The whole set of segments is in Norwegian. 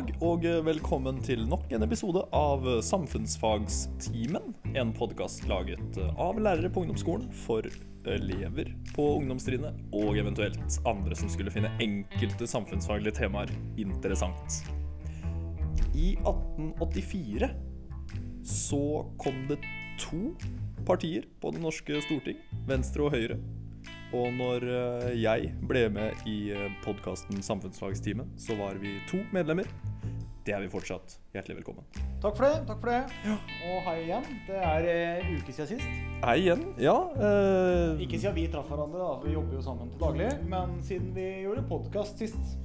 Dag og velkommen til nok en episode av Samfunnsfagstimen. En podkast laget av lærere på ungdomsskolen for elever på ungdomstrinnet og eventuelt andre som skulle finne enkelte samfunnsfaglige temaer interessant. I 1884 så kom det to partier på det norske storting, Venstre og Høyre. Og når eh, jeg ble med i podkasten Samfunnsfagstimen, så var vi to medlemmer. Det er vi fortsatt. Hjertelig velkommen. Takk for det. takk for det. Og hei igjen. Det er en uke siden sist. Hei igjen. Ja. eh, Ikke siden vi traff hverandre, da, vi jobber jo sammen til daglig, men siden vi gjorde podkast sist.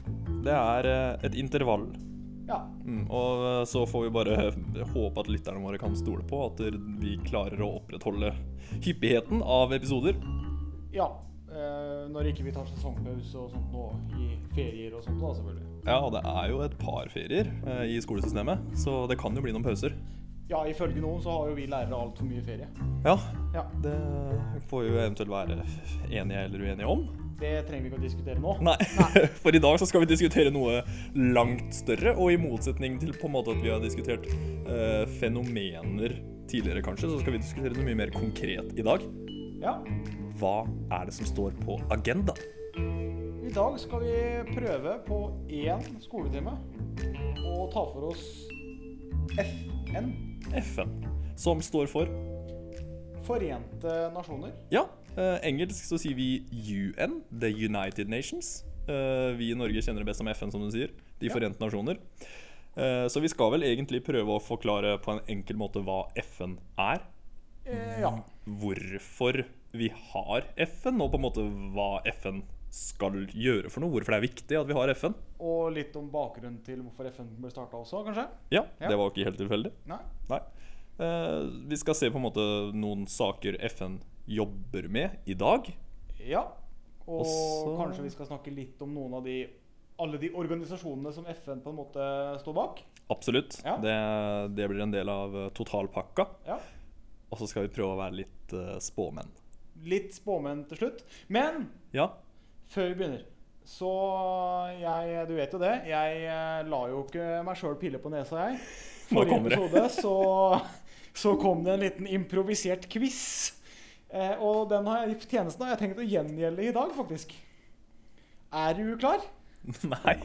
det er eh, et intervall. Ja. Mm, og eh, så får vi bare håpe at lytterne våre kan stole på at vi klarer å opprettholde hyppigheten av episoder. ja. Eh, når ikke vi tar sesongpause og sånt nå, i ferier og sånt, da, selvfølgelig. Ja, og det er jo et par ferier eh, i skolesystemet, så det kan jo bli noen pauser. Ja, ifølge noen så har jo vi lærere altfor mye ferie. Ja, Ja. det får vi jo eventuelt være enige eller uenige om. Det trenger vi ikke å diskutere nå. Nei, for i dag så skal vi diskutere noe langt større, og i motsetning til på en måte at vi har diskutert eh, fenomener tidligere, kanskje, så skal vi diskutere noe mye mer konkret i dag. Ja. Hva er det som står på agendaen? I dag skal vi prøve på én skoletime å ta for oss FN, FN, som står for Forente nasjoner. Ja, eh, engelsk så sier vi UN, The United Nations. Eh, vi i Norge kjenner det best som FN, som du sier. De Ja. forente nasjoner. Eh, så vi skal vel egentlig prøve å forklare på en enkel måte hva FN er. Eh, ja. Hvorfor vi har FN, og på en måte hva FN skal gjøre for noe. Hvorfor det er viktig at vi har FN. Og litt om bakgrunnen til hvorfor FN ble starta også, kanskje? Ja, Ja. det var ikke helt tilfeldig. Nei? Nei. Eh, vi skal se på en måte noen saker FN jobber med i dag. Ja. Og Også- kanskje vi skal snakke litt om noen av de alle de organisasjonene som FN på en måte står bak. Absolutt. Ja. Det, det blir en del av eh, totalpakka. Ja. Og så skal vi prøve å være litt uh, spåmenn. Litt spåmenn til slutt. Men Ja. før vi begynner Så jeg Du vet jo det. Jeg eh, la jo ikke meg sjøl pille på nesa, jeg. Forrige episode så, så kom det en liten improvisert quiz. Eh, og den har jeg, tjenesten har jeg tenkt å gjengjelde i dag, faktisk. Er du klar? Nei.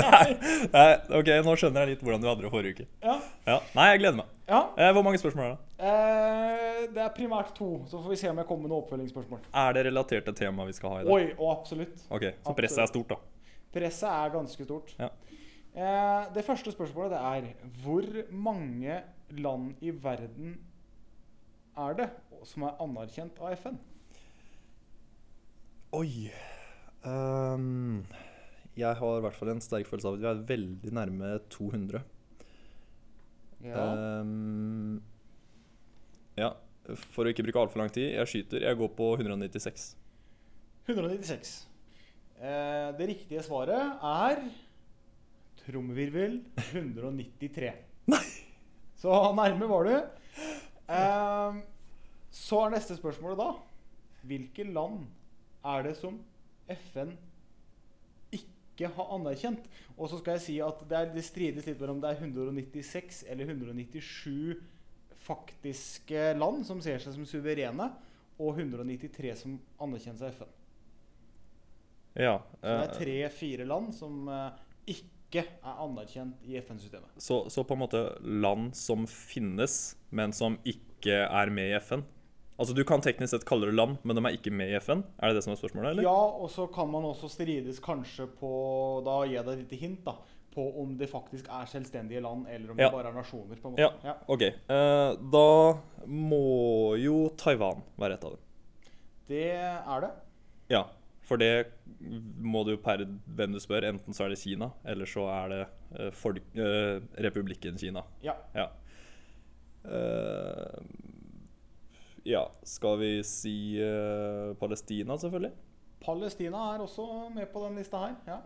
Nei. Nei. Ok, nå skjønner jeg litt hvordan du hadde det forrige uke. Ja. Ja. Nei, jeg gleder meg. ja. Eh, hvor mange spørsmål er det? Eh, det er primært to, så får vi se om jeg kommer med noen oppfølgingsspørsmål. Er det relatert til temaet vi skal ha i dag? Oi, og absolutt. Ok, Så presset er stort, da. Presset er ganske stort. Ja. Eh, det første spørsmålet det er hvor mange land i verden er det som er anerkjent av FN? Oi. Ehm, jeg har i hvert fall en sterk følelse av at vi er veldig nærme 200. Ehm, ja. For å ikke bruke altfor lang tid, jeg skyter. Jeg går på 196. 196. Eh, det riktige svaret er trommevirvel 193. Nei! Så nærme var du. Eh, så er neste spørsmålet da Hvilke land er det som FN ikke ha anerkjent? Og så skal jeg si at det, er, det strides litt om det er 196 eller 197 faktiske land som ser seg som suverene, og 193 som anerkjennes av FN. Ja. Så det er eh, tre-fire land som eh, ikke er anerkjent i FN-systemet. så, så på en måte land som finnes, men som ikke er med i FN? Altså Du kan teknisk sett kalle det land, men de er ikke med i FN? Er det det som er spørsmålet? eller? Ja, og så kan man også strides kanskje på Da gir jeg deg et lite hint, da. På om det faktisk er selvstendige land, eller om Ja. det bare er nasjoner. på en måte. Ja. Ja. Ok. eh, da må jo Taiwan være et av dem. Det er det. Ja, for det må du per hvem du spør. Enten så er det Kina, eller så er det eh, folk, eh, republikken Kina. Ja. Ja. Eh, ja, skal vi si uh, Palestina, selvfølgelig? Palestina er også med på den lista her. Ja.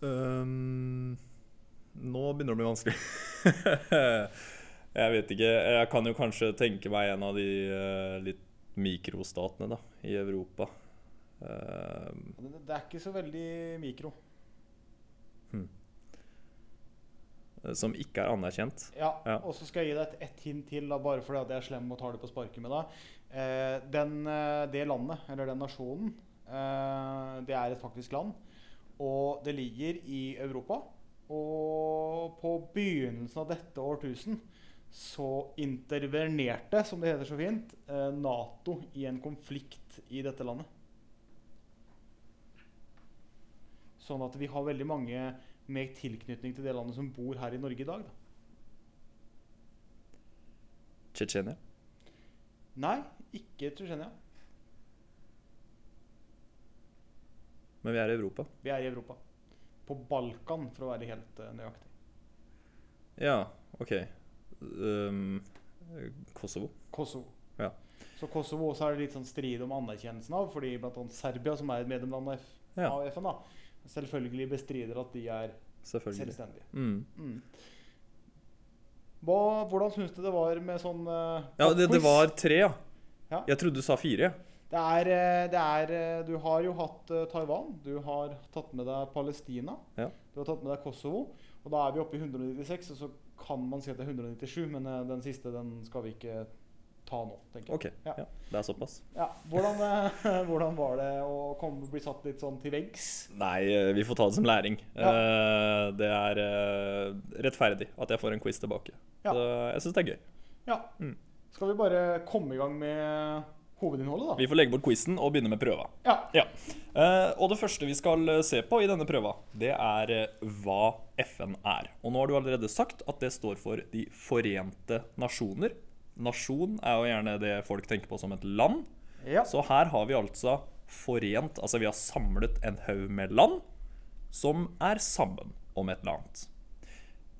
Um, nå begynner det å bli vanskelig. jeg vet ikke. Jeg kan jo kanskje tenke meg en av de uh, litt mikrostatene da, i Europa. Ehm, Det, det er ikke så veldig mikro. eh, som ikke er anerkjent. Ja, Ja. og så skal jeg gi deg et, et hint til, da, bare fordi at jeg er slem og tar det på sparket med deg. Eh, den, eh, det landet, eller den nasjonen, eh, det er et faktisk land. Og det ligger i Europa. Og på begynnelsen av dette årtusen så intervenerte, som det heter så fint, eh, Nato i en konflikt i dette landet. Sånn at vi har veldig mange med tilknytning til det landet som bor her i Norge i dag. Da. Tsjetsjenia. Nei, ikke Tsjetsjenia. Men vi er i Europa. Vi er i Europa. På Balkan, for å være helt eh, nøyaktig. Ja, OK. Um, Kosovo. Kosovo. Ja. Så Kosovo også er det litt sånn strid om anerkjennelsen av, fordi annet Serbia, som er et medlemland av FN, da, selvfølgelig bestrider at de er selvstendige. Mm. Mm. Hva, hvordan syns du det var med sånn uh, Ja, det, det var tre, ja. Ja. Jeg trodde du sa fire. Det er, eh, det er eh, Du har jo hatt Taiwan. Du har tatt med deg Palestina. Ja. Du har tatt med deg Kosovo. Og da er vi oppe i 196, og så kan man si at det er 197, men den siste den skal vi ikke ta nå, tenker jeg. OK. Ja. Ja, det er såpass. Ja. Hvordan, eh, hvordan var det å komme, bli satt litt sånn til veggs? Nei, eh, vi får ta det som læring. Ja. Eh, Det er rettferdig at jeg får en quiz tilbake. Ja. Så jeg syns det er gøy. Ja. Mm. Skal vi bare komme i gang med hovedinnholdet, da? Vi får legge bort quizen og begynne med prøva. Ja. Ja. Og det første vi skal se på i denne prøva, det er hva FN er. Og nå har du allerede sagt at det står for De forente nasjoner. Nasjon er jo gjerne det folk tenker på som et land. ja. Så her har vi altså forent, altså vi har samlet en haug med land som er sammen om et eller annet.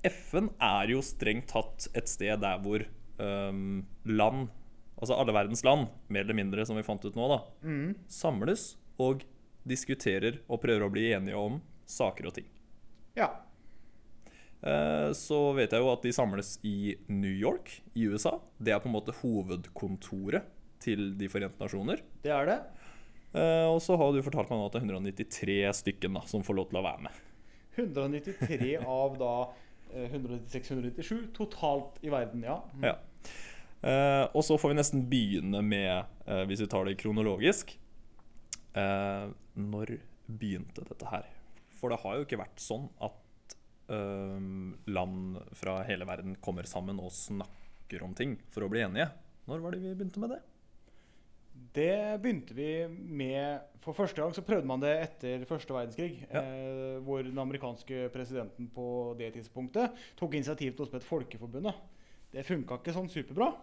FN er jo strengt tatt et sted der hvor um, land, altså alle verdens land, mer eller mindre som vi fant ut nå, da, Mm. samles og diskuterer og prøver å bli enige om saker og ting. ja. Eh, Så vet jeg jo at de samles i New York i USA. Det er på en måte hovedkontoret til De forente nasjoner. Det er det. Eh, og så har du fortalt meg nå at det er 193 stykken da, som får lov til å være med. 193 av da eh, 196-197 totalt i verden, ja. Mm. Ja. Eh, og så får vi nesten begynne med, eh, hvis vi tar det kronologisk eh, Når begynte dette her? For det har jo ikke vært sånn at eh, land fra hele verden kommer sammen og snakker om ting for å bli enige. Når var det vi begynte med det? Det begynte vi med For første gang så prøvde man det etter første verdenskrig. Ja. Eh, hvor den amerikanske presidenten på det tidspunktet tok initiativ til å spille Folkeforbundet. Det funka ikke sånn superbra.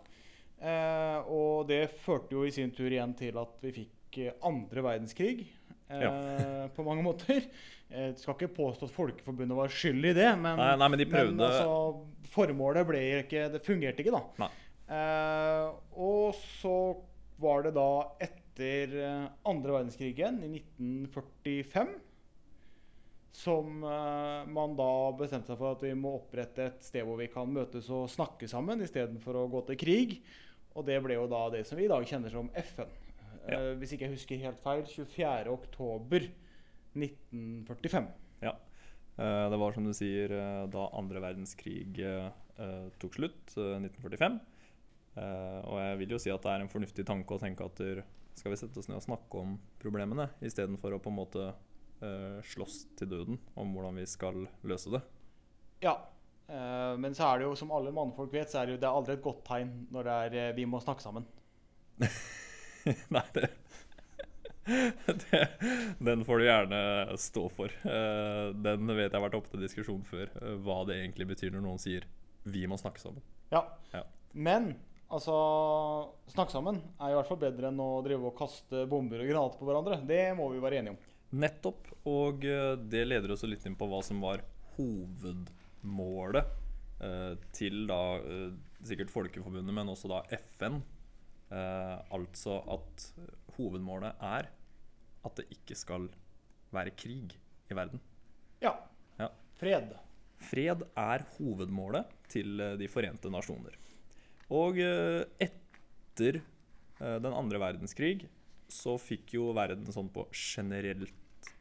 Eh, og det førte jo i sin tur igjen til at vi fikk andre verdenskrig. Eh, På mange måter. Jeg skal ikke påstå at Folkeforbundet var skyld i det, men, Nei, nei men de men altså, formålet ble ikke Det fungerte ikke, da. Eh, og så var det da etter eh, andre verdenskrigen, i 1945, som eh, man da bestemte seg for at vi må opprette et sted hvor vi kan møtes og snakke sammen istedenfor å gå til krig. Og det ble jo da det som vi i dag kjenner som FN. Eh, hvis ikke jeg husker helt feil 24. oktober 1945. Ja. Eh, Det var som du sier eh, da andre verdenskrig eh, tok slutt, eh, 1945. Eh, Og jeg vil jo si at det er en fornuftig tanke å tenke at skal vi sette oss ned og snakke om problemene, istedenfor å på en måte slåss til døden om hvordan vi skal løse det. Ja. men så er det jo, som alle mannfolk vet, så er det jo det er aldri et godt tegn når det er vi må snakke sammen. Nei, det, det Den får du gjerne stå for. Eh, Den vet jeg har vært oppe til diskusjon før, eh, hva det egentlig betyr når noen sier 'vi må snakke sammen'. Ja. Ja. Men altså Snakke sammen er i hvert fall bedre enn å drive og kaste bomber og granater på hverandre. Det må vi være enige om. Nettopp. Og eh, det leder oss litt inn på hva som var hovedmålet til da sikkert Folkeforbundet, men også da FN. Altså at hovedmålet er at det ikke skal være krig i verden. Ja. Ja. Fred. Fred er hovedmålet til eh, De forente nasjoner. Og eh, etter eh, den andre verdenskrig så fikk jo verden sånn på generelt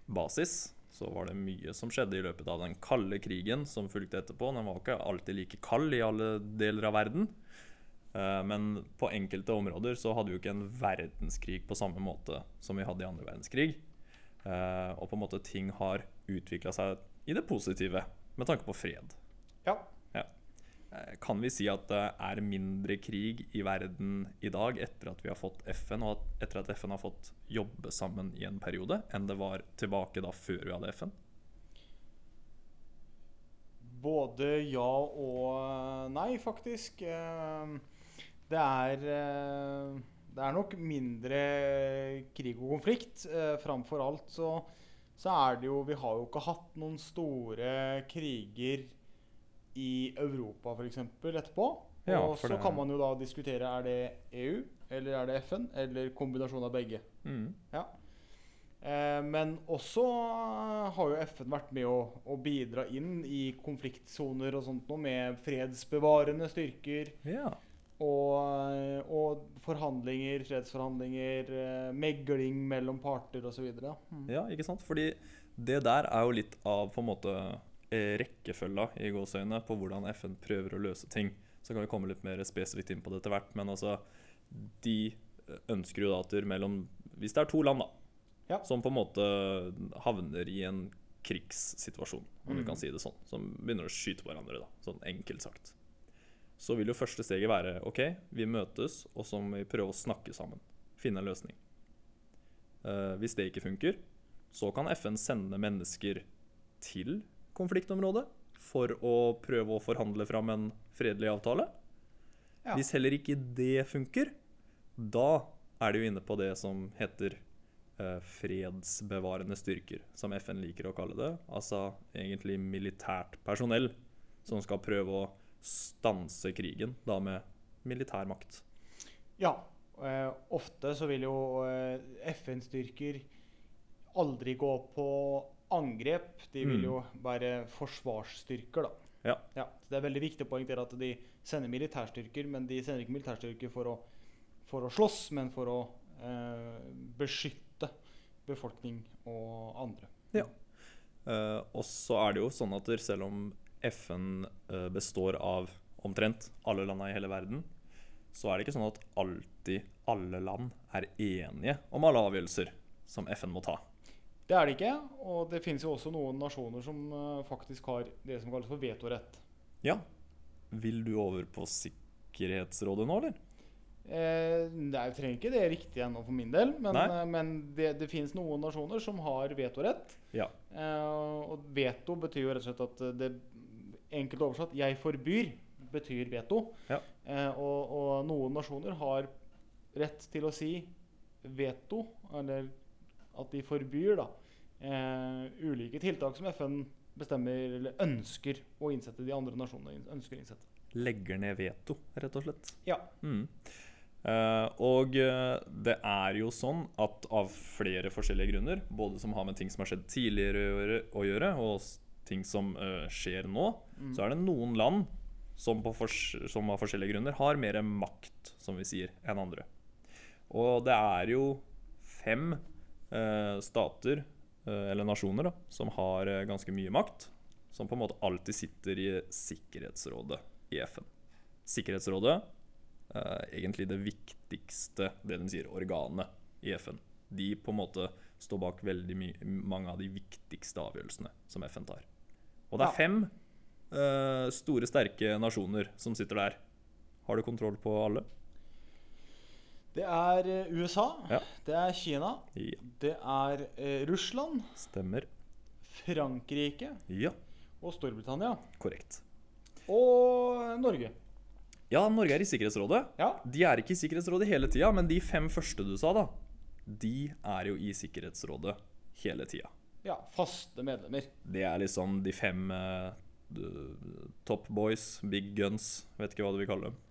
basis, så var det mye som skjedde i løpet av den kalde krigen som fulgte etterpå. Den var ikke alltid like kald i alle deler av verden. Eh, Men på enkelte områder så hadde vi jo ikke en verdenskrig på samme måte som vi hadde i andre verdenskrig. Eh, Og på en måte ting har utvikla seg i det positive med tanke på fred. Ja. ja. Kan vi si at det er mindre krig i verden i dag etter at vi har fått FN, og etter at FN har fått jobbe sammen i en periode, enn det var tilbake da før vi hadde FN? Både ja og nei, faktisk. Det er eh, Det er nok mindre krig og konflikt. Eh, Framfor alt så, så er det jo Vi har jo ikke hatt noen store kriger i Europa f.eks. etterpå. Ja, og så det- kan man jo da diskutere er det EU, eller er det FN, eller kombinasjon av begge. Mm. Ja. Eh, men også har jo FN vært med å, å bidra inn i konfliktsoner og sånt noe med fredsbevarende styrker Ja. Og, og forhandlinger, fredsforhandlinger, eh, megling mellom parter osv. Mm. ja, ikke sant? Fordi det der er jo litt av på en måte eh, rekkefølga i gåseøynene på hvordan FN prøver å løse ting. Så kan vi komme litt mer spesifikt inn på det etter hvert. Men altså, de ønsker jo da at det mellom Hvis det er to land, da, Ja. som på en måte havner i en krigssituasjon, om vi Mm. kan si det sånn, som begynner å skyte på hverandre, da, sånn enkelt sagt, så vil jo første steget være OK, vi møtes, og så må vi prøve å snakke sammen. Finne en løsning. Eh, hvis det ikke funker, så kan FN sende mennesker til konfliktområdet for å prøve å forhandle fram en fredelig avtale. Ja. Hvis heller ikke det funker, da er de jo inne på det som heter eh, fredsbevarende styrker, som FN liker å kalle det. Altså egentlig militært personell som skal prøve å stanse krigen, da med militær makt. Ja. Eh, ofte så vil jo eh, FN-styrker aldri gå på angrep. De vil Mm. jo være forsvarsstyrker, da. Ja. ja. det er veldig viktig å poengtere at de sender militærstyrker, men de sender ikke militærstyrker for å, for å slåss, men for å eh, beskytte befolkning og andre. Eh, og så er det jo sånn at selv om FN eh, består av omtrent alle landa i hele verden, så er det ikke sånn at alltid alle land er enige om alle avgjørelser som FN må ta. Det er det ikke, og det finnes jo også noen nasjoner som eh, faktisk har det som kalles for vetorett. Ja. Vil du over på Sikkerhetsrådet nå, eller? Eh, nei, jeg trenger ikke det riktig ennå for min del, men, eh, men det, det finnes noen nasjoner som har vetorett. Ja. Eh, og veto betyr jo rett og slett at det Enkelt oversatt 'jeg forbyr' betyr veto. Ja. Eh, og, og noen nasjoner har rett til å si veto, eller at de forbyr da, eh, ulike tiltak som FN bestemmer eller ønsker å innsette de andre nasjonene ønsker å innsette. Legger ned veto, rett og slett. Ja. Mm. Uh, og eh, det er jo sånn at av flere forskjellige grunner, både som har med ting som har skjedd tidligere å gjøre, og ting som uh, skjer nå, Mm. så er det noen land som, som av forskjellige grunner har mer makt, som vi sier, enn andre. Og det er jo fem uh, stater, uh, eller nasjoner, da, som har ganske mye makt, som på en måte alltid sitter i Sikkerhetsrådet i FN. Sikkerhetsrådet er egentlig det viktigste, det de sier, organet i FN. De på en måte står bak veldig mange av de viktigste avgjørelsene som FN tar. Og det er fem uh, store, sterke nasjoner som sitter der. Har du kontroll på alle? Det er eh, USA, Ja. det er Kina, Ja. det er eh, Russland, Stemmer. Frankrike Ja, og Storbritannia. korrekt. Og Norge. Ja, Norge er i Sikkerhetsrådet. Ja. De er ikke i Sikkerhetsrådet hele tida, men de fem første du sa, da, de er jo i Sikkerhetsrådet hele tida. Ja. Faste medlemmer. Det er liksom de fem uh, top boys, big guns, vet ikke hva du vil kalle dem.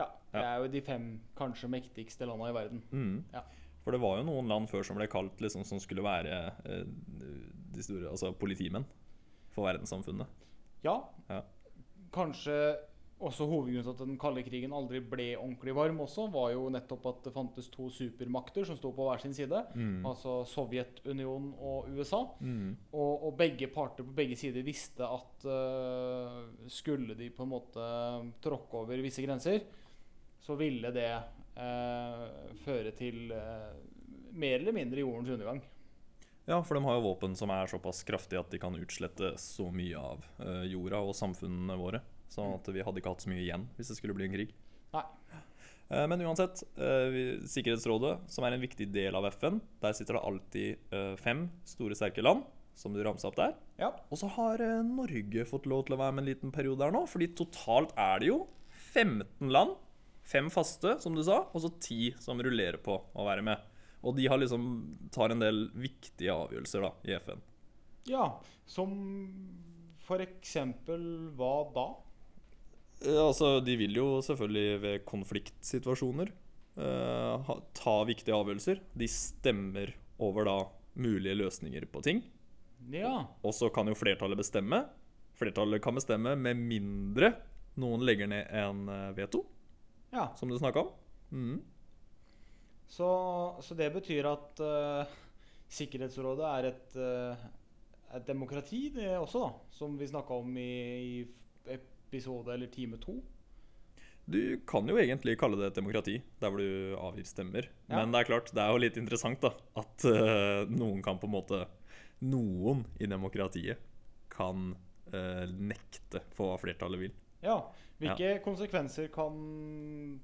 Ja. Det er jo de fem kanskje mektigste landa i verden. Mm. Ja. For det var jo noen land før som ble kalt liksom som skulle være uh, de store, altså politimenn for verdenssamfunnet. Ja. Ja. Kanskje også hovedgrunnen til at den kalde krigen aldri ble ordentlig varm, også, var jo nettopp at det fantes to supermakter som sto på hver sin side. Mm. Altså Sovjetunionen og USA. Mm. Og, og begge parter på begge sider visste at uh, skulle de på en måte tråkke over visse grenser, så ville det uh, føre til uh, mer eller mindre jordens undergang. Ja, for de har jo våpen som er såpass kraftige at de kan utslette så mye av jorda og samfunnene våre. Sånn at vi hadde ikke hatt så mye igjen hvis det skulle bli en krig. Nei. Eh, Men uansett, eh, Sikkerhetsrådet, som er en viktig del av FN, der sitter det alltid eh, fem store, sterke land, som du ramsa opp der. Ja. Og så har Norge fått lov til å være med en liten periode her nå, fordi totalt er det jo 15 land. Fem faste, som du sa, og så ti som rullerer på å være med. Og de har liksom tar en del viktige avgjørelser da, i FN. ja. Som for eksempel hva da? Eh, Altså, De vil jo selvfølgelig ved konfliktsituasjoner eh, ta viktige avgjørelser. De stemmer over da mulige løsninger på ting. Ja. Og så kan jo flertallet bestemme. Flertallet kan bestemme med mindre noen legger ned en eh, veto, ja. som du snakka om. Mm. Så, så det betyr at uh, Sikkerhetsrådet er et, uh, et demokrati, det også, da. Som vi snakka om i, i episode eller time to. Du kan jo egentlig kalle det et demokrati, der hvor du avgir stemmer. Ja. Men det er klart, det er jo litt interessant da, at uh, noen kan på en måte Noen i demokratiet kan uh, nekte for hva flertallet vil. Ja. Hvilke konsekvenser kan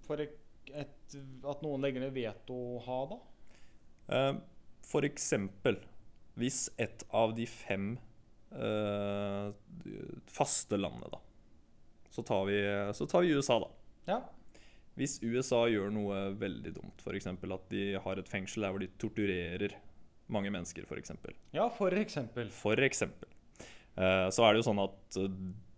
for et, et, at noen legger ned veto ha, da? Uh, For eksempel hvis et av de fem faste landene, da så tar, vi, så tar vi USA, da. Ja. Hvis USA gjør noe veldig dumt, f.eks. at de har et fengsel der hvor de torturerer mange mennesker, f.eks. ja, for eksempel. For eksempel. Eh, så er det jo sånn at eh,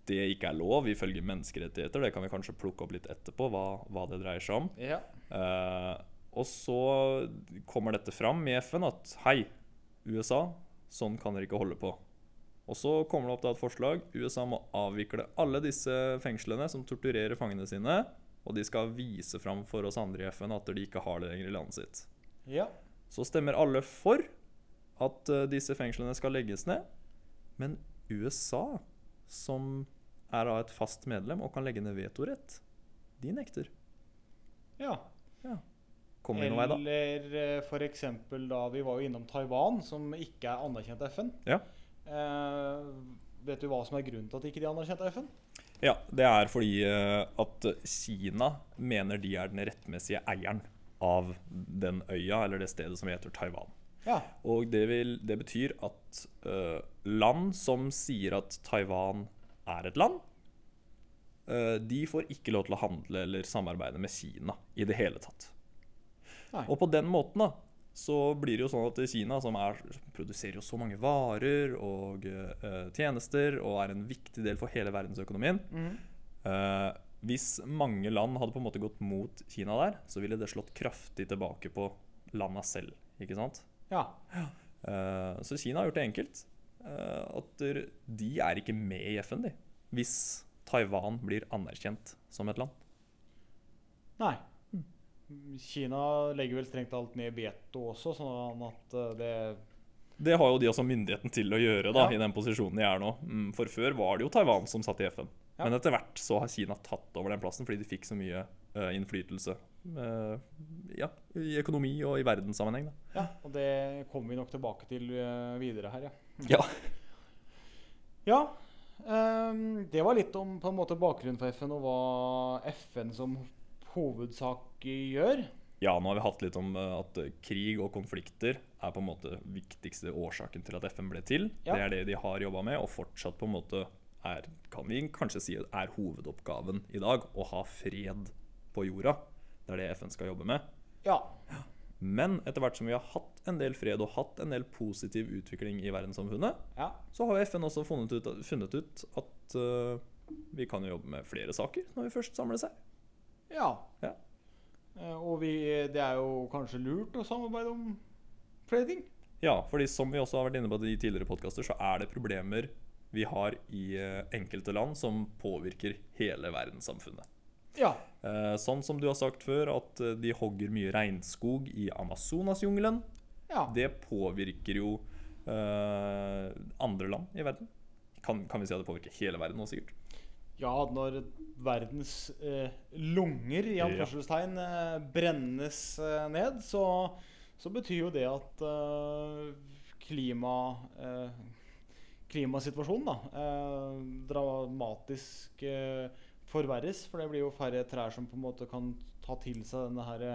det ikke er lov ifølge menneskerettigheter. Det kan vi kanskje plukke opp litt etterpå, hva, hva det dreier seg om. Ja. Eh, og så kommer dette fram i FN at hei, USA, sånn kan dere ikke holde på. Og så kommer det opp da et forslag. USA må avvikle alle disse fengslene som torturerer fangene sine. Og de skal vise fram for oss andre i FN at de ikke har det lenger i landet sitt. ja. Så stemmer alle for at eh, disse fengslene skal legges ned. Men USA, som er da et fast medlem og kan legge ned vetorett, de nekter. ja. Kommer vei da? Eller eh, for eksempel da vi var jo innom Taiwan, som ikke er anerkjent av FN. Ja. Eh, vet du hva som er grunnen til at ikke de anerkjente FN? Ja, det er fordi eh, at Kina mener de er den rettmessige eieren av den øya eller det stedet som heter Taiwan. Ja. Og det, vil, det betyr at uh, land som sier at Taiwan er et land, uh, de får ikke lov til å handle eller samarbeide med Kina i det hele tatt. Nei. Og på den måten da, så blir det jo sånn at Kina, som er, produserer jo så mange varer og uh, tjenester og er en viktig del for hele verdensøkonomien mm. uh, Hvis mange land hadde på en måte gått mot Kina der, så ville det slått kraftig tilbake på landa selv. ikke sant? ja. Uh, så Kina har gjort det enkelt. at de er ikke med i FN, de. Hvis Taiwan blir anerkjent som et land. Nei. Kina legger vel strengt talt ned veto også, sånn at eh, det Det har jo de også myndigheten til å gjøre da, Ja. i den posisjonen de er nå. Mm, For før var det jo Taiwan som satt i FN. Ja. Men etter hvert så har Kina tatt over den plassen fordi de fikk så mye eh, innflytelse eh, ja, i økonomi og i verdenssammenheng. Da. Ja, og det kommer vi nok tilbake til videre her, ja. Ja. Ja, um, det var litt om på en måte bakgrunnen for FN og hva FN som hovedsak gjør. Ja, nå har vi hatt litt om eh, at eh, krig og konflikter er på en måte viktigste årsaken til at FN ble til. Ja. Det er det de har jobba med, og fortsatt på en måte er, kan vi kanskje si er hovedoppgaven i dag. Å ha fred på jorda. Det er det FN skal jobbe med. Ja, Men etter hvert som vi har hatt en del fred og hatt en del positiv utvikling i verdenssamfunnet, ja, så har FN også funnet ut, funnet ut at uh, vi kan jo jobbe med flere saker når vi først samles her. Ja. Ja. Eh, og vi, det er jo kanskje lurt å samarbeide om flere ting. Ja, fordi som vi også har vært inne på i tidligere podkaster, så er det problemer vi har i eh, enkelte land som påvirker hele verdenssamfunnet. Ja. Eh, sånn som du har sagt før, at de hogger mye regnskog i Amazonasjungelen. ja. Det påvirker jo eh, andre land i verden. Kan, kan vi si at det påvirker hele verden nå, sikkert? Ja, når verdens eh, lunger i anførselstegn eh, brennes eh, ned, så, så betyr jo det at eh, klima, eh, klimasituasjonen da, eh, dramatisk forverres. For det blir jo færre trær som på en måte kan ta til seg denne her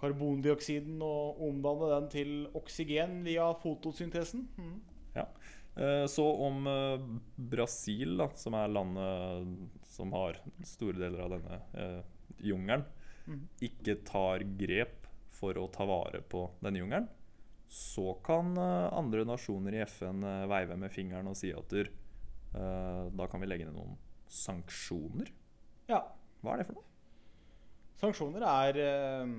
karbondioksiden og omdanne den til oksygen via fotosyntesen. Mm. Eh, Så om eh, Brasil, da, som er landet som har store deler av denne eh, jungelen, Mhm. ikke tar grep for å ta vare på denne jungelen, så kan eh, andre nasjoner i FN eh, veive med fingeren og si at der, eh, da kan vi legge ned noen sanksjoner. Ja. Hva er det for noe? Sanksjoner er eh,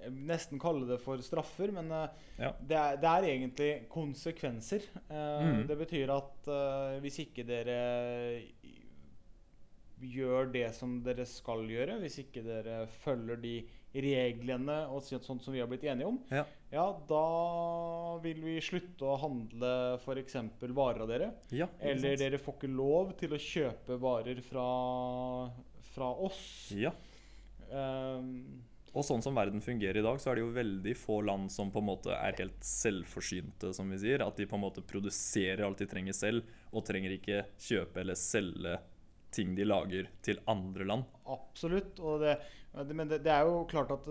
Jeg nesten kalle det for straffer, men eh, Ja. det, er, det er egentlig konsekvenser. Eh, mm. Det betyr at eh, hvis ikke dere gjør det som dere skal gjøre, hvis ikke dere følger de reglene og sånt som vi har blitt enige om, Ja. ja, da vil vi slutte å handle f.eks. varer av dere. Ja, Eller sant? dere får ikke lov til å kjøpe varer fra, fra oss. Ja. Ehm, Og sånn som verden fungerer i dag, så er det jo veldig få land som på en måte er helt selvforsynte, som vi sier. At de på en måte produserer alt de trenger selv, og trenger ikke kjøpe eller selge ting de lager til andre land. absolutt. Det, men det, det er jo klart at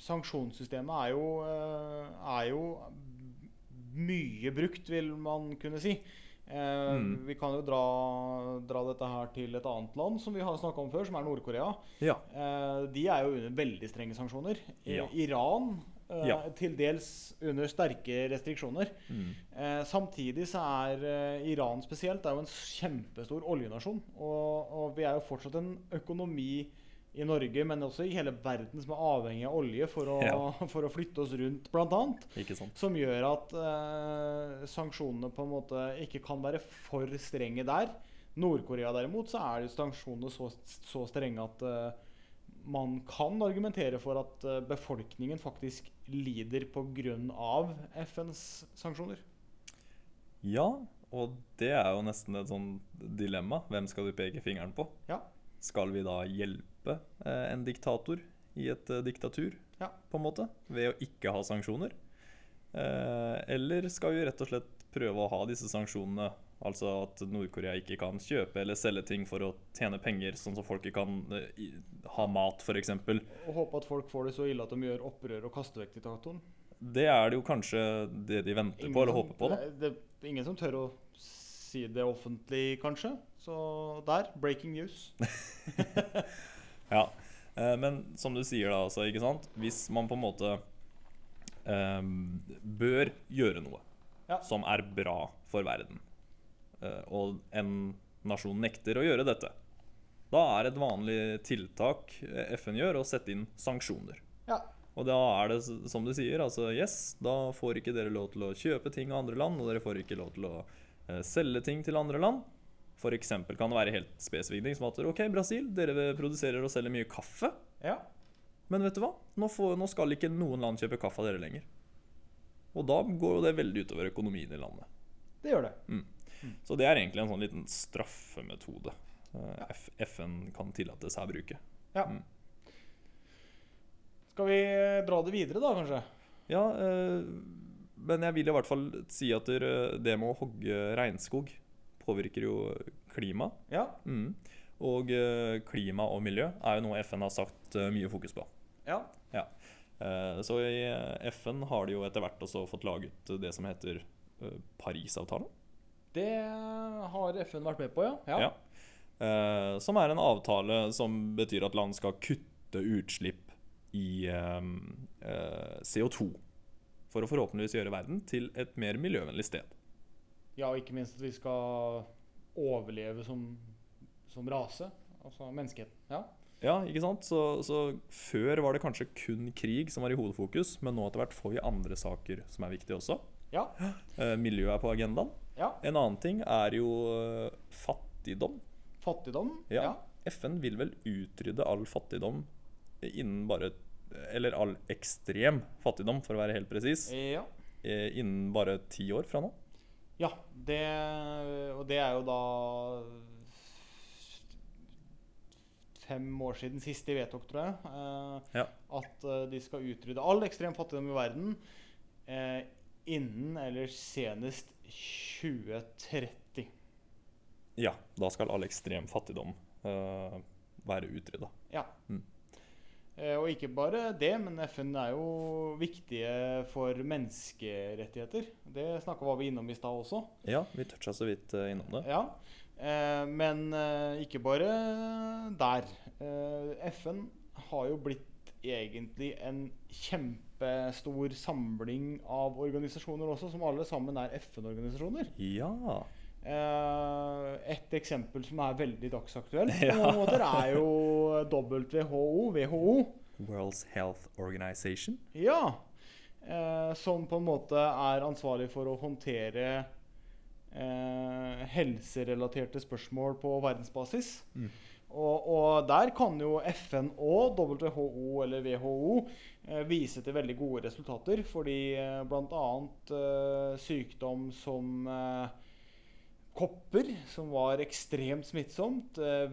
sanksjonssystemet er jo, eh, er jo mye brukt, vil man kunne si. Eh, Mm. Vi kan jo dra, dra dette her til et annet land som vi har snakka om før, som er Nord-Korea. Ja. Eh, de er jo under veldig strenge sanksjoner. Ja. Iran eh, Ja. til dels under sterke restriksjoner. Mm. Eh, samtidig så er eh, Iran spesielt er jo en kjempestor oljenasjon. Og, og vi er jo fortsatt en økonomi i Norge, men også i hele verden, som er avhengig av olje for å, Ja. for å flytte oss rundt, annet. Som gjør at eh, sanksjonene på en måte ikke kan være for strenge der. Nord-Korea derimot, så er det sanksjonene så, så strenge at eh, man kan argumentere for at eh, befolkningen faktisk lider pga. FNs sanksjoner. Ja, og det er jo nesten et sånn dilemma. Hvem skal du peke fingeren på? Ja. Skal vi da hjelpe eh, en diktator i et eh, diktatur, Ja. på en måte, ved å ikke ha sanksjoner? Eh, eller skal vi rett og slett prøve å ha disse sanksjonene, altså at Nord-Korea ikke kan kjøpe eller selge ting for å tjene penger, sånn som folk ikke kan ha mat, f.eks. Og håpe at folk får det så ille at de gjør opprør og kaster vekk diktatoren. Det er det jo kanskje det de venter på, eller håper på. da. Det, det ingen som tør å si det offentlig, kanskje. Så der, breaking news. Ja, eh, men som du sier da, altså, ikke sant? Hvis man på en måte um, bør gjøre noe Ja. som er bra for verden, eh, og en nasjon nekter å gjøre dette, da er et vanlig tiltak eh, FN gjør, å sette inn sanksjoner. Ja. Og da er det som du sier, altså yes, da får ikke dere lov til å kjøpe ting av andre land, og dere får ikke lov til å selge ting til andre land. Eksempel kan det være helt spesifikke ting som at ok, Brasil, dere produserer og selger mye kaffe. ja. Men vet du hva? Nå, får, nå skal ikke noen land kjøpe kaffe av dere lenger. Og da går jo det veldig utover økonomien i landet. Det gjør det. Så det er egentlig en sånn liten straffemetode eh, F FN kan tillate seg å bruke. Ja. Mm. Skal vi eh, dra det videre, da, kanskje? Ja, eh, men jeg vil i hvert fall si at det med å hogge regnskog påvirker jo klima. Ja. Mm. Og eh, klima og miljø er jo noe FN har sagt eh, mye fokus på. ja. Eh, Så i FN har de jo etter hvert også fått laget det som heter Parisavtalen. Det har FN vært med på, ja. Ja. Eh, Som er en avtale som betyr at land skal kutte utslipp i eh, eh, CO2. For å forhåpentligvis gjøre verden til et mer miljøvennlig sted. Ja, og ikke minst at vi skal overleve som, som rase. Altså menneskeheten. Ja. Ja, ikke sant? Så, så før var det kanskje kun krig som var i hovedfokus, men nå etter hvert får vi andre saker som er viktige også. Ja. Eh, miljøet er på agendaen. ja. En annen ting er jo eh, fattigdom. Fattigdom. Ja. FN vil vel utrydde all fattigdom innen bare Eller all ekstrem fattigdom, for å være helt presis, ja. eh, innen bare ti år fra nå. Ja, det, og det er jo da fem år siden sist de vedtok, tror jeg, eh, Ja. at eh, de skal utrydde all ekstrem fattigdom i verden eh, innen eller senest 2030. Ja, da skal all ekstrem fattigdom eh, være utrydda. Ja. Mm. Eh, og ikke bare det, men FN er jo viktige for menneskerettigheter. Det snakka vi innom i stad også. Ja, vi toucha så vidt eh, innom det. Ja, eh, men ikke bare der. FN har jo blitt egentlig en kjempestor samling av organisasjoner også, som alle sammen er FN-organisasjoner. Ja. Eh, et eksempel som er veldig dagsaktuelt, på noen måter, er jo WHO, WHO. World's Health Organization. Ja. Eh, som på en måte er ansvarlig for å håndtere eh, helserelaterte spørsmål på verdensbasis. Mm. Og, og der kan jo FN og WHO eller WHO eh, vise til veldig gode resultater. Fordi eh, bl.a. Eh, sykdom som eh, kopper, som var ekstremt smittsomt. Eh,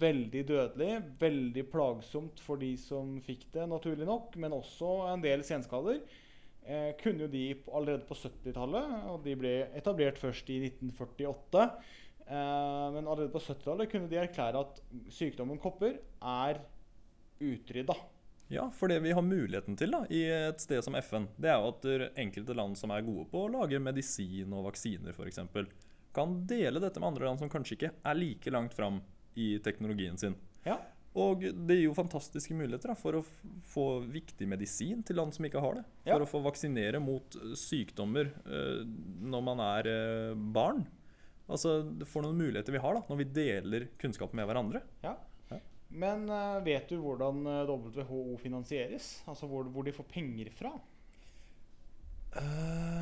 veldig dødelig. Veldig plagsomt for de som fikk det, naturlig nok. Men også en del senskader. Eh, kunne jo de allerede på 70-tallet, og de ble etablert først i 1948. Eh, men allerede på 70-tallet kunne de erklære at sykdommen kopper er utrydda. Ja, for det vi har muligheten til da, i et sted som FN, det er jo at enkelte land som er gode på å lage medisin og vaksiner f.eks., kan dele dette med andre land som kanskje ikke er like langt fram i teknologien sin. Ja. Og det gir jo fantastiske muligheter da, for å få viktig medisin til land som ikke har det. For Ja. å få vaksinere mot eh, sykdommer uh, når man er uh, barn. Altså, For noen muligheter vi har da, når vi deler kunnskap med hverandre. Ja, Men vet du hvordan WHO finansieres? Altså hvor, hvor de får penger fra? Eh,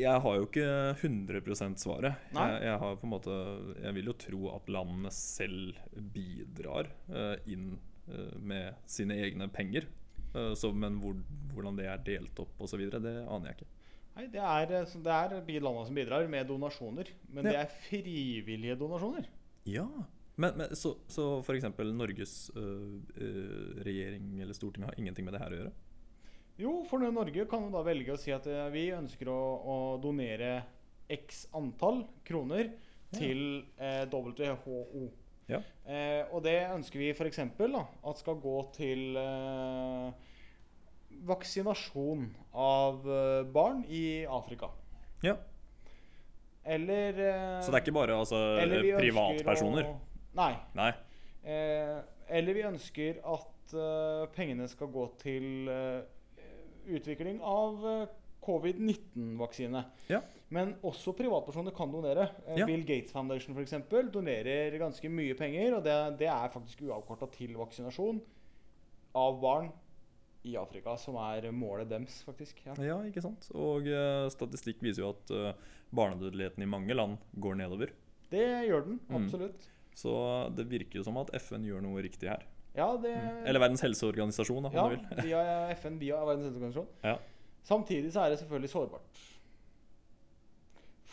jeg har jo ikke 100 svaret. Jeg, jeg, har på en måte, jeg vil jo tro at landene selv bidrar uh, inn uh, med sine egne penger. Uh, så, men hvor, hvordan det er delt opp osv., det aner jeg ikke. Nei, Det er, det er landene som bidrar med donasjoner. Men det er frivillige donasjoner. Ja, Men, men så, så f.eks. Norges regjering eller storting har ingenting med det her å gjøre? Jo, for Norge kan jo da velge å si at eh, vi ønsker å, å donere x antall kroner til eh, WHO. Ja. Eh, og det ønsker vi f.eks. at skal gå til eh, vaksinasjon av eh, barn i Afrika. Ja. Eller eh, Så det er ikke bare altså, privatpersoner? Å, nei. Nei. Eh, eller vi ønsker at pengene skal gå til utvikling av eh, covid-19-vaksine. Ja. Men også privatpersoner kan donere. Eh, Ja. Bill Gates Foundation for eksempel, donerer ganske mye penger. Og det, det er faktisk uavkorta til vaksinasjon av barn i Afrika, som er målet deres, faktisk. Ja. Ja, ikke sant? Og uh, statistikk viser jo at uh, barnedødeligheten i mange land går nedover. Det gjør den, Mm. absolutt. Så det virker jo som at FN gjør noe riktig her. Ja, det, Eller Verdens helseorganisasjon, da, om ja, du vil. via FN, via Verdens helseorganisasjon. Ja. Samtidig så er det selvfølgelig sårbart.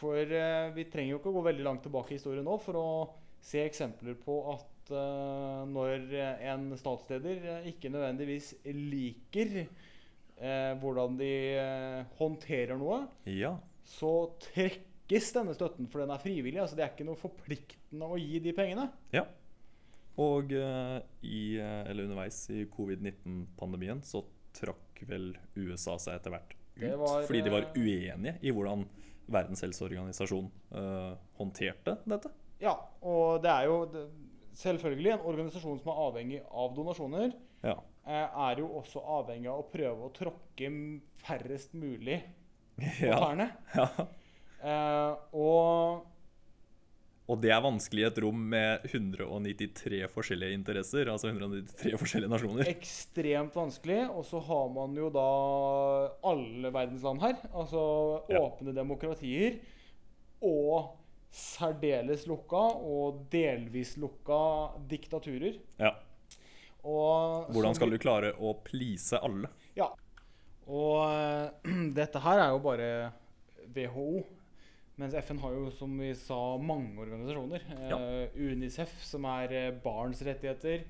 For eh, vi trenger jo ikke å gå veldig langt tilbake i historien nå for å se eksempler på at eh, når en statsleder eh, ikke nødvendigvis liker eh, hvordan de eh, håndterer noe, Ja. så trekkes denne støtten, for den er frivillig. altså Det er ikke noe forpliktende å gi de pengene. ja. Og eh, i, eh, eller underveis i covid-19-pandemien så trakk vel USA seg etter hvert ut. Var, fordi de var eh, uenige i hvordan Verdens helseorganisasjon uh, håndterte dette. Ja, og det er jo det, selvfølgelig en organisasjon som er avhengig av donasjoner. Ja. er jo også avhengig av å prøve å tråkke færrest mulig på ja. tærne. ja. Uh, og Og det er vanskelig i et rom med 193 forskjellige interesser, altså 193 forskjellige nasjoner. Ekstremt vanskelig. Og så har man jo da alle verdens land her. Altså Ja. åpne demokratier. Og særdeles lukka og delvis lukka diktaturer. Ja. Og Hvordan skal du klare å please alle? Ja. Og dette her er jo bare WHO. Mens FN har jo, som vi sa, mange organisasjoner. Eh, Unicef, som er eh, barns rettigheter.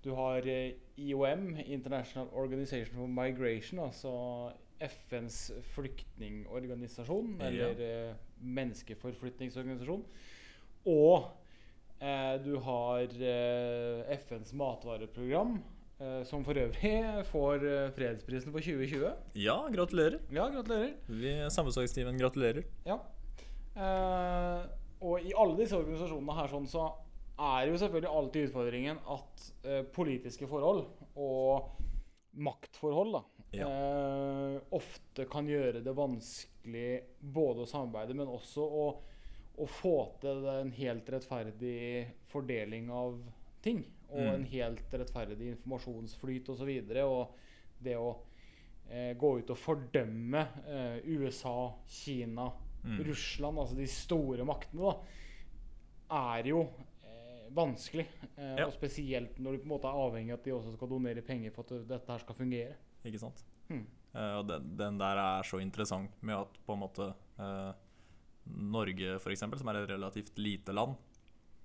Du har eh, IOM, International Organization for Migration, altså FNs flyktningorganisasjon. Eller ja. menneskeforflytningsorganisasjon. Og eh, du har eh, FNs matvareprogram, eh, som for øvrig får fredsprisen for 2020. Ja, gratulerer. Ja, gratulerer. Vi Samfunnsfagstimen gratulerer. Ja. Eh, og i alle disse organisasjonene her sånn, så er jo selvfølgelig alltid utfordringen at eh, politiske forhold og maktforhold da, eh, ofte kan gjøre det vanskelig både å samarbeide, men også å, å få til en helt rettferdig fordeling av ting. Og Mm. en helt rettferdig informasjonsflyt osv. Og, så videre, og det å eh, gå ut og fordømme eh, USA, Kina, Mm. Russland, altså de store maktene, da, er jo eh, vanskelig. Eh, Ja. Og spesielt når du på en måte er avhengig av at de også skal donere penger for at dette her skal fungere. Ikke sant? Hmm. Eh, og den, den der er så interessant med at på en måte eh, Norge, eksempel, som er et relativt lite land,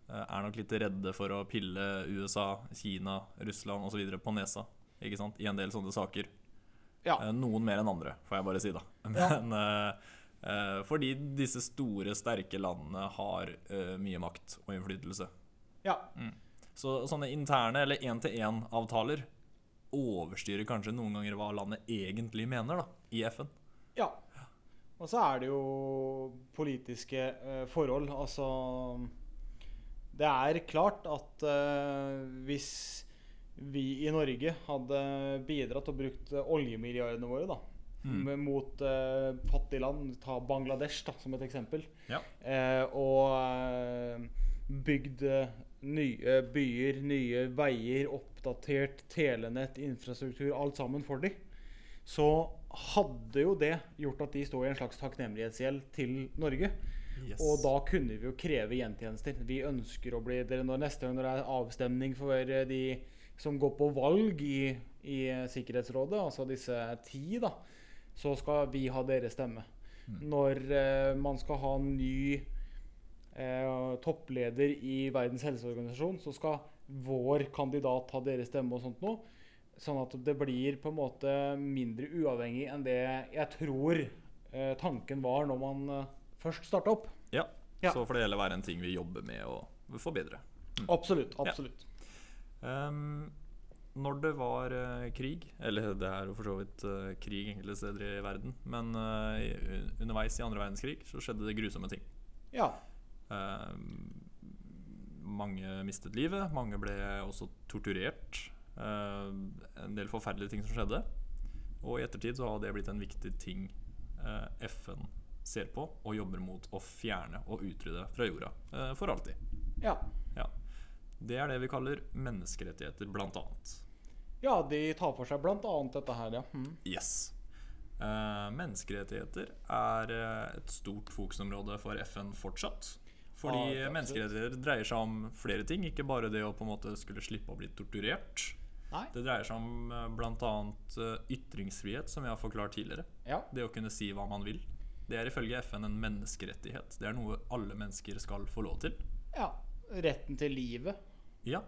eh, er nok litt redde for å pille USA, Kina, Russland osv. på nesa. I en del sånne saker. Ja. Eh, noen mer enn andre, får jeg bare si, da. Men eh, fordi disse store, sterke landene har eh, mye makt og innflytelse. ja. Så sånne interne eller én-til-én-avtaler overstyrer kanskje noen ganger hva landet egentlig mener da, i FN. Ja. Og så er det jo politiske eh, forhold. Altså Det er klart at eh, hvis vi i Norge hadde bidratt og brukt eh, oljemilliardene våre da, Mm. mot uh, fattige land, ta Bangladesh da, som et eksempel, Ja. Uh, og eh, bygd nye byer, nye veier, oppdatert telenett, infrastruktur, alt sammen for dem, så hadde jo det gjort at de sto i en slags takknemlighetsgjeld til Norge. Yes. Og da kunne vi jo kreve gjentjenester. Vi ønsker å bli dere når Neste gang det er avstemning for de som går på valg i, i Sikkerhetsrådet, altså disse ti, da, så skal vi ha deres stemme. Når eh, man skal ha en ny eh, toppleder i Verdens helseorganisasjon, så skal vår kandidat ha deres stemme og sånt noe. Sånn at det blir på en måte mindre uavhengig enn det jeg tror eh, tanken var når man eh, først starta opp. Ja. Ja. Så får det heller være en ting vi jobber med å forbedre. Absolutt. absolutt. Um, når det var uh, krig, eller det er jo for så vidt uh, krig enkelte steder i verden, men uh, i- underveis i andre verdenskrig så skjedde det grusomme ting. Ja. Mange mistet livet, mange ble også torturert. En del forferdelige ting som skjedde. Og i ettertid så har det blitt en viktig ting FN ser på og jobber mot å fjerne og utrydde fra jorda for alltid. ja. Ja. Det er det vi kaller menneskerettigheter, blant annet. Ja, de tar for seg annet dette her, ja. Mm. Yes. Uh, menneskerettigheter er eh, et stort fokusområde for FN fortsatt. Fordi Ja, menneskerettigheter dreier seg om flere ting, ikke bare det å på en måte skulle slippe å bli torturert. Nei. Det dreier seg om eh, bl.a. ytringsfrihet, som jeg har forklart tidligere. Ja. Det å kunne si hva man vil. Det er ifølge FN en menneskerettighet. Det er noe alle mennesker skal få lov til. ja. Retten til livet. Ja.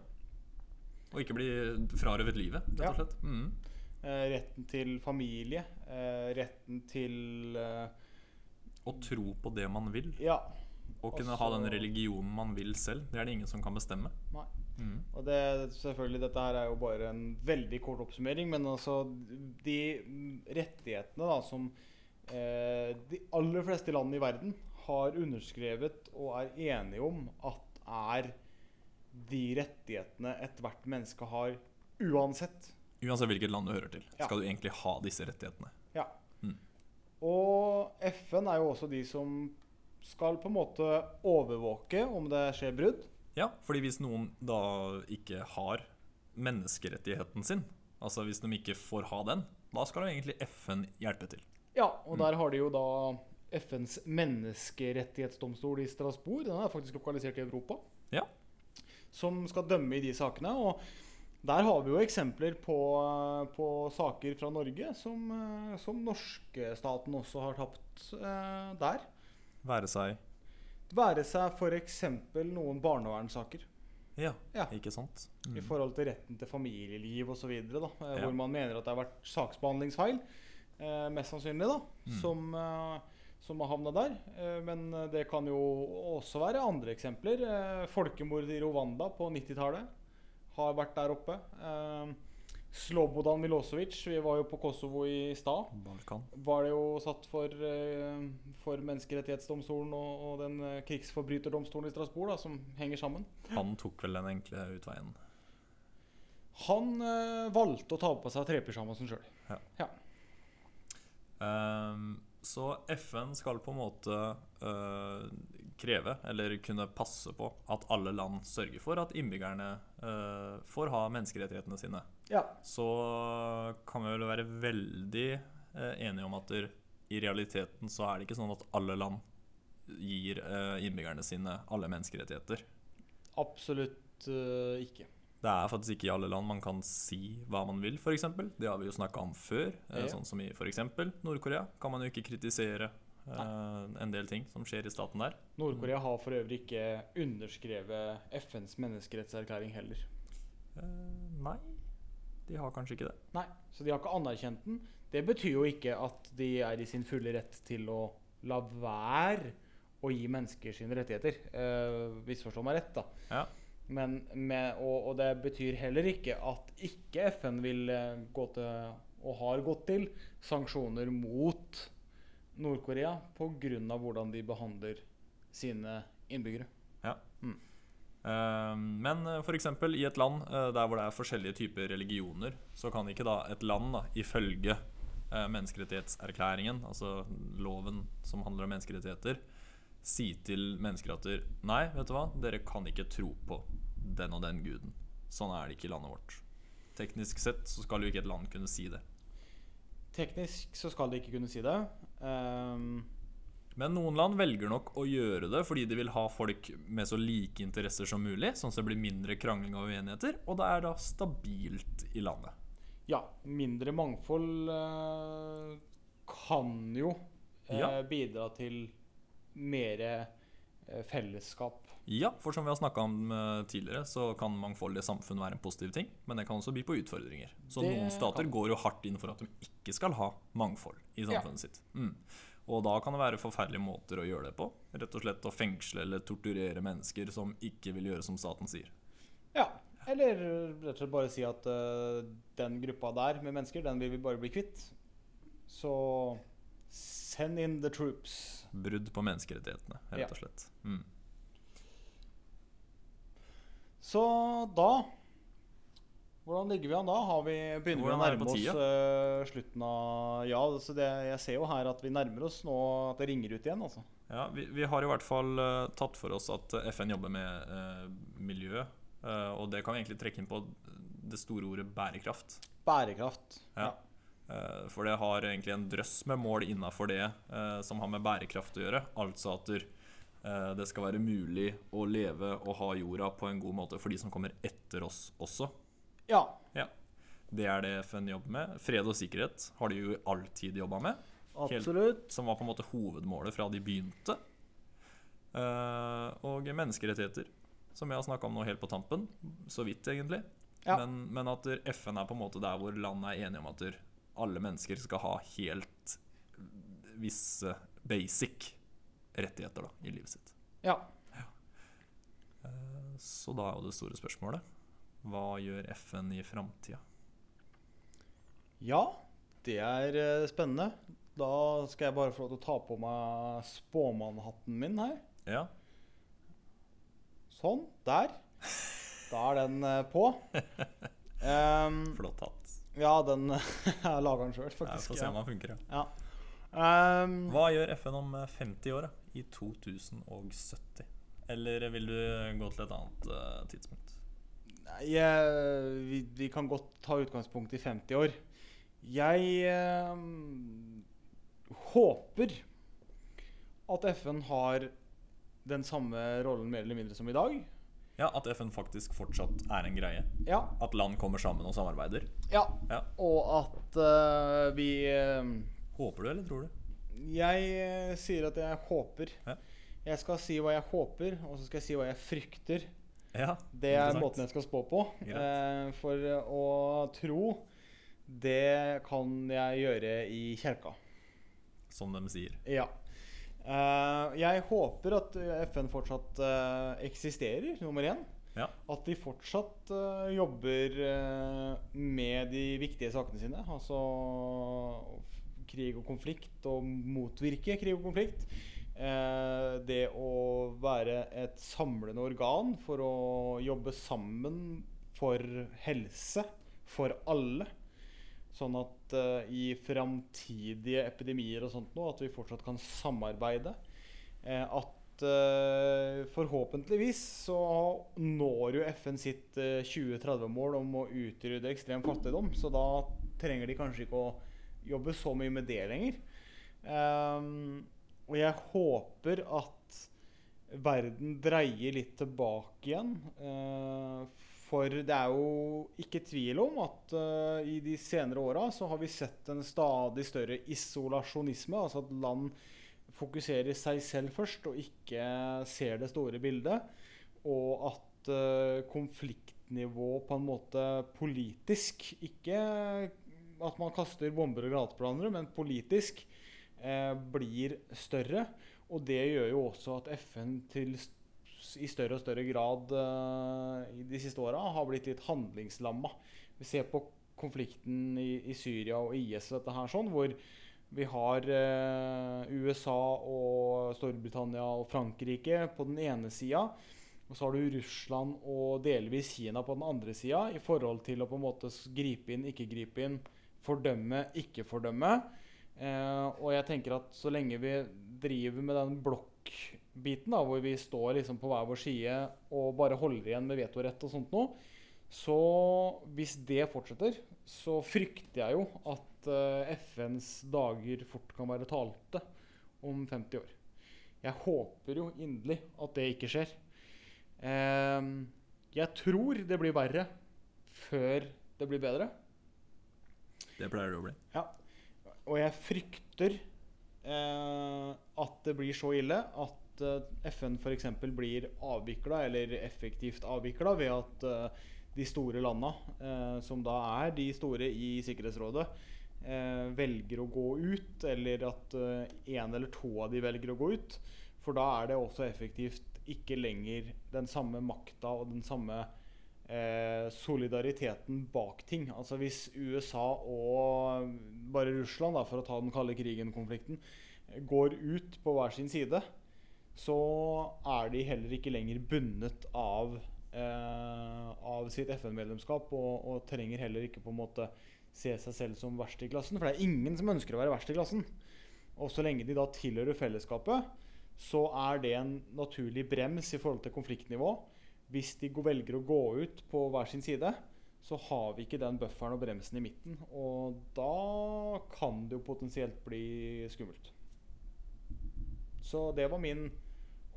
Og ikke bli frarøvet livet, rett og slett. Mm. Eh, retten til familie. Eh, retten til eh, Å tro på det man vil. Ja. Og kunne Også- ha den religionen man vil selv. Det er det ingen som kan bestemme. Nei. Mm. Og det, selvfølgelig, dette her er jo bare en veldig kort oppsummering, men altså de rettighetene da som eh, de aller fleste land i verden har underskrevet og er enige om at er de rettighetene ethvert menneske har uansett. Uansett hvilket land du hører til, Ja. skal du egentlig ha disse rettighetene. Ja. Mm. Og FN er jo også de som skal på en måte overvåke om det skjer brudd. Ja, fordi hvis noen da ikke har menneskerettigheten sin, altså hvis de ikke får ha den, da skal jo egentlig FN hjelpe til. Ja, og der har de jo da FNs menneskerettighetsdomstol i Strasbourg. Den er faktisk lokalisert i Europa. Ja. Som skal dømme i de sakene. Og der har vi jo eksempler på, på saker fra Norge som, eh, som norske staten også har tapt eh, der. Være seg Være seg f.eks. noen barnevernssaker. Ja, Ja. ikke sant? I Mm. forhold til retten til familieliv osv. Eh, Ja. Hvor man mener at det har vært saksbehandlingsfeil, eh, mest sannsynlig, da, Mm. som, eh, som har havna der. Eh, men det kan jo også være andre eksempler. Folkemordet folkemord i Rwanda på 90-tallet har vært der oppe. Eh, Slobodan Milosevic, vi var jo på Kosovo i stad. Balkan. Var det jo satt for, eh, for Menneskerettighetsdomstolen og, og den eh, krigsforbryterdomstolen i Strasbourg, da, som henger sammen. Han tok vel den enkle utveien. Han eh, valgte å ta på seg trepysjamasen sjøl. Ehm, så FN skal på en måte øh, kreve, eller kunne passe på, at alle land sørger for at innbyggerne øh, får ha menneskerettighetene sine. Ja. Så kan vi vel være veldig øh, enige om at der, i realiteten så er det ikke sånn at alle land gir innbyggerne sine alle menneskerettigheter. Absolutt ikke. Det er faktisk ikke i alle land man kan si hva man vil, f.eks. Det har vi jo snakka om før. eh, Ja. Sånn som i f.eks. Nord-Korea kan man jo ikke kritisere eh, en del ting som skjer i staten der. Nord-Korea har for øvrig ikke underskrevet FNs menneskerettserklæring heller. Eh, nei, de har kanskje ikke det. Nei, Så de har ikke anerkjent den. Det betyr jo ikke at de er i sin fulle rett til å la være å gi mennesker sine rettigheter. Eh, Misforstå meg rett, da. Ja. Men med, og, og det betyr heller ikke at ikke FN vil eh, gå til, og har gått til, sanksjoner mot Nord-Korea pga. hvordan de behandler sine innbyggere. Eh, Men f.eks. i et land eh, der hvor det er forskjellige typer religioner, så kan ikke da et land da, ifølge eh, menneskerettighetserklæringen, altså loven som handler om menneskerettigheter, si til mennesker at nei, vet du hva, dere kan ikke tro på den og den guden. Sånn er det ikke i landet vårt. Teknisk sett så skal jo ikke et land kunne si det. Teknisk så skal de ikke kunne si det. Um... Men noen land velger nok å gjøre det fordi de vil ha folk med så like interesser som mulig, sånn at det blir mindre krangling og uenigheter, og det er da stabilt i landet. ja, mindre mangfold eh, kan jo eh, Ja. bidra til mere fellesskap. Ja, for som vi har snakka om eh, tidligere, så kan mangfoldige samfunn være en positiv ting, men det kan også by på utfordringer. Så Det noen stater kan. går jo hardt inn for at de ikke skal ha mangfold i Ja. samfunnet sitt. Mm. Og da kan det være forferdelige måter å gjøre det på. Rett og slett å fengsle eller torturere mennesker som ikke vil gjøre som staten sier. Ja. Eller rett og slett bare si at uh, den gruppa der med mennesker, den vil vi bare bli kvitt. Så send in the troops. Brudd på menneskerettighetene, Ja. rett og slett. Mm. Så da Hvordan ligger vi an da? Har vi, begynner vi å nærme oss eh, slutten av Ja, så det, jeg ser jo her at vi nærmer oss nå at det ringer ut igjen, altså. Ja, vi, vi har i hvert fall uh, tatt for oss at eh, FN jobber med uh, miljø, og det kan vi egentlig trekke inn på det store ordet bærekraft. Bærekraft. Ja. For det har egentlig en drøss med mål innafor det som har med bærekraft å gjøre. Altså at du det skal være mulig å leve og ha jorda på en god måte for de som kommer etter oss også. Ja. Det er det FN jobber med. Fred og sikkerhet har de jo alltid jobba med. Absolutt. Som var på en måte hovedmålet fra de begynte. Eh, og menneskerettigheter, som jeg har snakka om nå helt på tampen. Så vidt, egentlig. Ja. Men, men at FN er på en måte der hvor landet er enige om at alle mennesker skal ha helt visse basic rettigheter da, i livet sitt. Ja. ja. så da er jo det store spørsmålet hva gjør FN i framtida? Ja, det er eh, spennende. Da skal jeg bare få lov til å ta på meg spåmannhatten min her. Ja, Sånn. Der. Da er den eh, på. Um, flott hatt. ja, den Jeg har laga den sjøl, faktisk. Ja, får se om den funker, ja. Ja. Um, Hva gjør FN om eh, 50 år, da? I 2070? Eller vil du gå til et annet uh, tidspunkt? Nei, jeg- vi, vi kan godt ta utgangspunkt i 50 år. Jeg eh, håper at FN har den samme rollen mer eller mindre som i dag. Ja, At FN faktisk fortsatt er en greie? Ja. At land kommer sammen og samarbeider? ja. Ja. Og at uh, vi Håper du, eller tror du? Jeg eh, sier at jeg håper. Ja. Jeg skal si hva jeg håper, og så skal jeg si hva jeg frykter. Ja, Det er måten jeg skal spå på. Eh, for å tro, det kan jeg gjøre i kjerka. Som de sier. Ja. Eh, jeg håper at FN fortsatt eh, eksisterer, nummer én. Ja. At de fortsatt eh, jobber eh, med de viktige sakene sine. Altså krig og konflikt, og motvirke krig og konflikt. Eh, det å være et samlende organ for å jobbe sammen for helse for alle. Sånn at eh, i framtidige epidemier og sånt nå, at vi fortsatt kan samarbeide. Eh, at eh, forhåpentligvis så når jo FN sitt eh, 2030-mål om å utrydde ekstrem fattigdom. Så da trenger de kanskje ikke å jobbe så mye med det lenger. Um, og jeg håper at verden dreier litt tilbake igjen. Uh, for det er jo ikke tvil om at uh, i de senere åra så har vi sett en stadig større isolasjonisme. Altså at land fokuserer seg selv først og ikke ser det store bildet. Og at uh, konfliktnivå på en måte politisk Ikke at man kaster bomber og hverandre, men politisk eh, blir større. Og det gjør jo også at FN til, i større og større grad eh, de siste åra har blitt litt handlingslamma. Vi ser på konflikten i, i Syria og IS og dette her sånn, hvor vi har eh, USA og Storbritannia og Frankrike på den ene sida. Og så har du Russland og delvis Kina på den andre sida i forhold til å på en måte gripe inn, ikke gripe inn, fordømme, ikke fordømme. Eh, og jeg tenker at så lenge vi driver med den blokkbiten, hvor vi står liksom på hver vår side og bare holder igjen med vetorett og sånt noe, så hvis det fortsetter, så frykter jeg jo at eh, FNs dager fort kan være talte om 50 år. Jeg håper jo inderlig at det ikke skjer. Eh, jeg tror det blir verre før det blir bedre. Det pleier det å bli. Ja. Og jeg frykter eh, at det blir så ille at eh, FN f.eks. blir avvikla, eller effektivt avvikla, ved at eh, de store landa, eh, som da er de store i Sikkerhetsrådet, eh, velger å gå ut, eller at én eller to av de velger å gå ut. For da er det også effektivt ikke lenger den samme makta og den samme eh, solidariteten bak ting. Altså hvis USA og bare Russland, da, for å ta den kalde krigen-konflikten, går ut på hver sin side, så er de heller ikke lenger bundet av, eh, av sitt FN-medlemskap, og, og trenger heller ikke på en måte se seg selv som verst i klassen. For det er ingen som ønsker å være verst i klassen. Og så lenge de da tilhører fellesskapet, så er det en naturlig brems i forhold til konfliktnivå. Hvis de velger å gå ut på hver sin side, så har vi ikke den bufferen og bremsen i midten. Og da kan det jo potensielt bli skummelt. Så det var min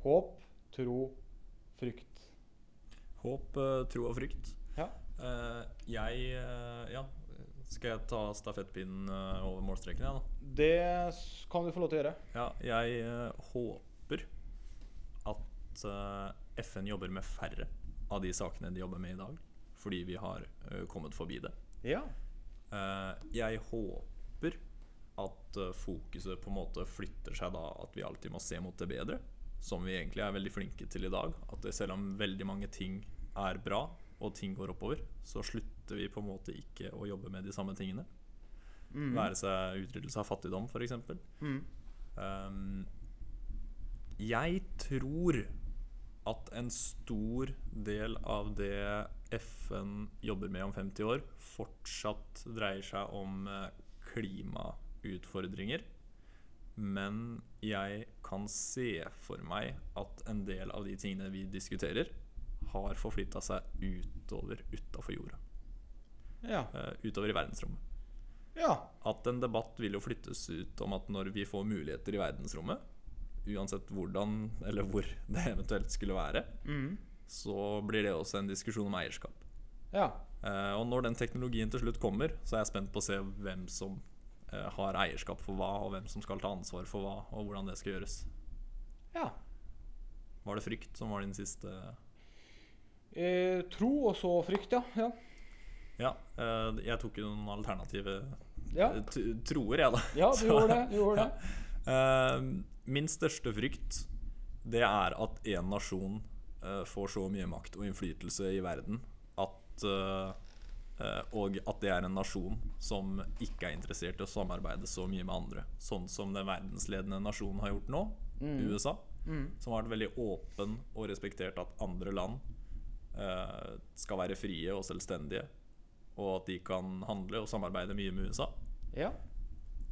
håp, tro, frykt. Håp, eh, tro og frykt. Ja. Eh, jeg eh, Ja, skal jeg ta stafettpinnen over målstreken, jeg, da? Det kan du få lov til å gjøre. Ja, jeg håper at FN jobber med færre av de sakene de jobber med i dag, fordi vi har eh, kommet forbi det. Ja. Eh, jeg håper at eh, fokuset på en måte flytter seg da at vi alltid må se mot det bedre, som vi egentlig er veldig flinke til i dag. At det, selv om veldig mange ting er bra, og ting går oppover, så slutter vi på en måte ikke å jobbe med de samme tingene. Mm. Være seg utryddelse av fattigdom, f.eks. Mm. Um, jeg tror at en stor del av det FN jobber med om 50 år, fortsatt dreier seg om eh, klimautfordringer. men jeg kan se for meg at en del av de tingene vi diskuterer, har forflytta seg utover utafor jorda. Ja. eh, utover i verdensrommet. Ja. At en debatt vil jo flyttes ut om at når vi får muligheter i verdensrommet, uansett hvordan eller hvor det eventuelt skulle være, Mm. så blir det også en diskusjon om eierskap. Ja. Uh, og når den teknologien til slutt kommer, så er jeg spent på å se hvem som uh, har eierskap for hva, og hvem som skal ta ansvar for hva, og hvordan det skal gjøres. ja. Var det frykt som var din siste Eh, tro og så frykt, ja. Ja. Ja, uh, jeg tok jo noen alternative Ja, troer, jeg, da. ja du gjorde det. Du gjorde det. Eh, min største frykt Det er at en nasjon eh, får så mye makt og innflytelse i verden at eh, Og at det er en nasjon som ikke er interessert i å samarbeide så mye med andre. Sånn som den verdensledende nasjonen har gjort nå, Mm. USA. Mm. Som har vært veldig åpen og respektert at andre land eh, skal være frie og selvstendige. Og at de kan handle og samarbeide mye med USA. Ja.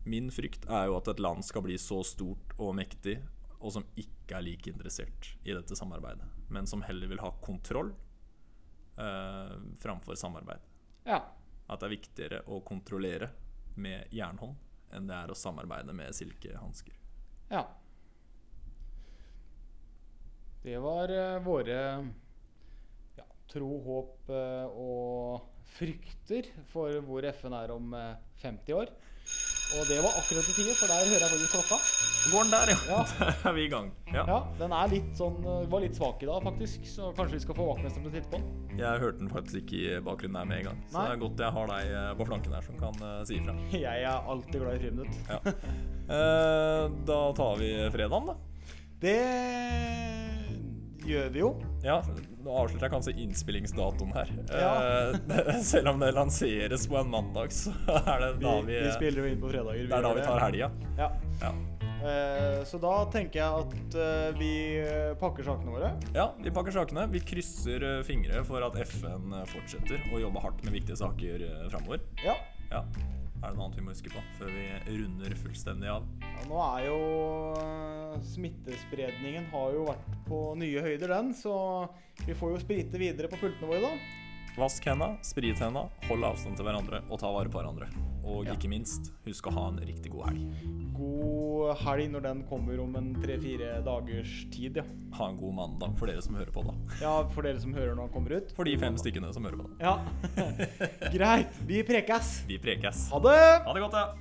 Min frykt er jo at et land skal bli så stort og mektig, og som ikke er like interessert i dette samarbeidet, men som heller vil ha kontroll eh, framfor samarbeid. Ja. At det er viktigere å kontrollere med jernhånd enn det er å samarbeide med silkehansker. Ja. Det var eh, våre ja, tro, håp eh, og frykter for hvor FN er om eh, 50 år. Og det var akkurat i tide, for der hører jeg faktisk klokka. Går den der, ja! Ja. Der er vi i gang. Ja. Ja, Den litt sånn, eh, var litt svak i dag, faktisk, så kanskje vi skal få vaktmesteren til å titte på den. Jeg hørte den faktisk ikke i bakgrunnen her med en gang, så Nei. det er godt jeg har deg eh, på flanken her som kan eh, si ifra. Jeg er alltid glad i friminutt. Ja. Eh, da tar vi fredagen, da. Det gjør vi jo. Ja, nå avslutter jeg kanskje innspillingsdatoen her. Ja. Eh, selv om det lanseres på en mandag, så er det da vi, vi spiller jo inn på fredager. det er da vi tar helga. Ja. Ja. Uh, så da tenker jeg at uh, vi pakker sakene våre. ja, vi pakker sakene. Vi krysser fingre for at FN fortsetter å jobbe hardt med viktige saker framover. Ja. Ja. Er det noe annet vi må huske på før vi runder fullstendig av? Ja, nå er jo eh, Smittespredningen har jo vært på nye høyder, den. Så vi får jo sprite videre på pultene våre, da. Vask henda, sprit henda, hold avstand til hverandre og ta vare på hverandre. Og Ja. ikke minst, husk å ha en riktig god helg. God helg når den kommer om en tre-fire dagers tid, ja. Ha en god mandag for dere som hører på, da. Ja, for dere som hører når den kommer ut. For de fem stykkene som hører på, da. Ja. Greit. Vi prekes. Vi prekes. Ha det! Ha det godt, ja.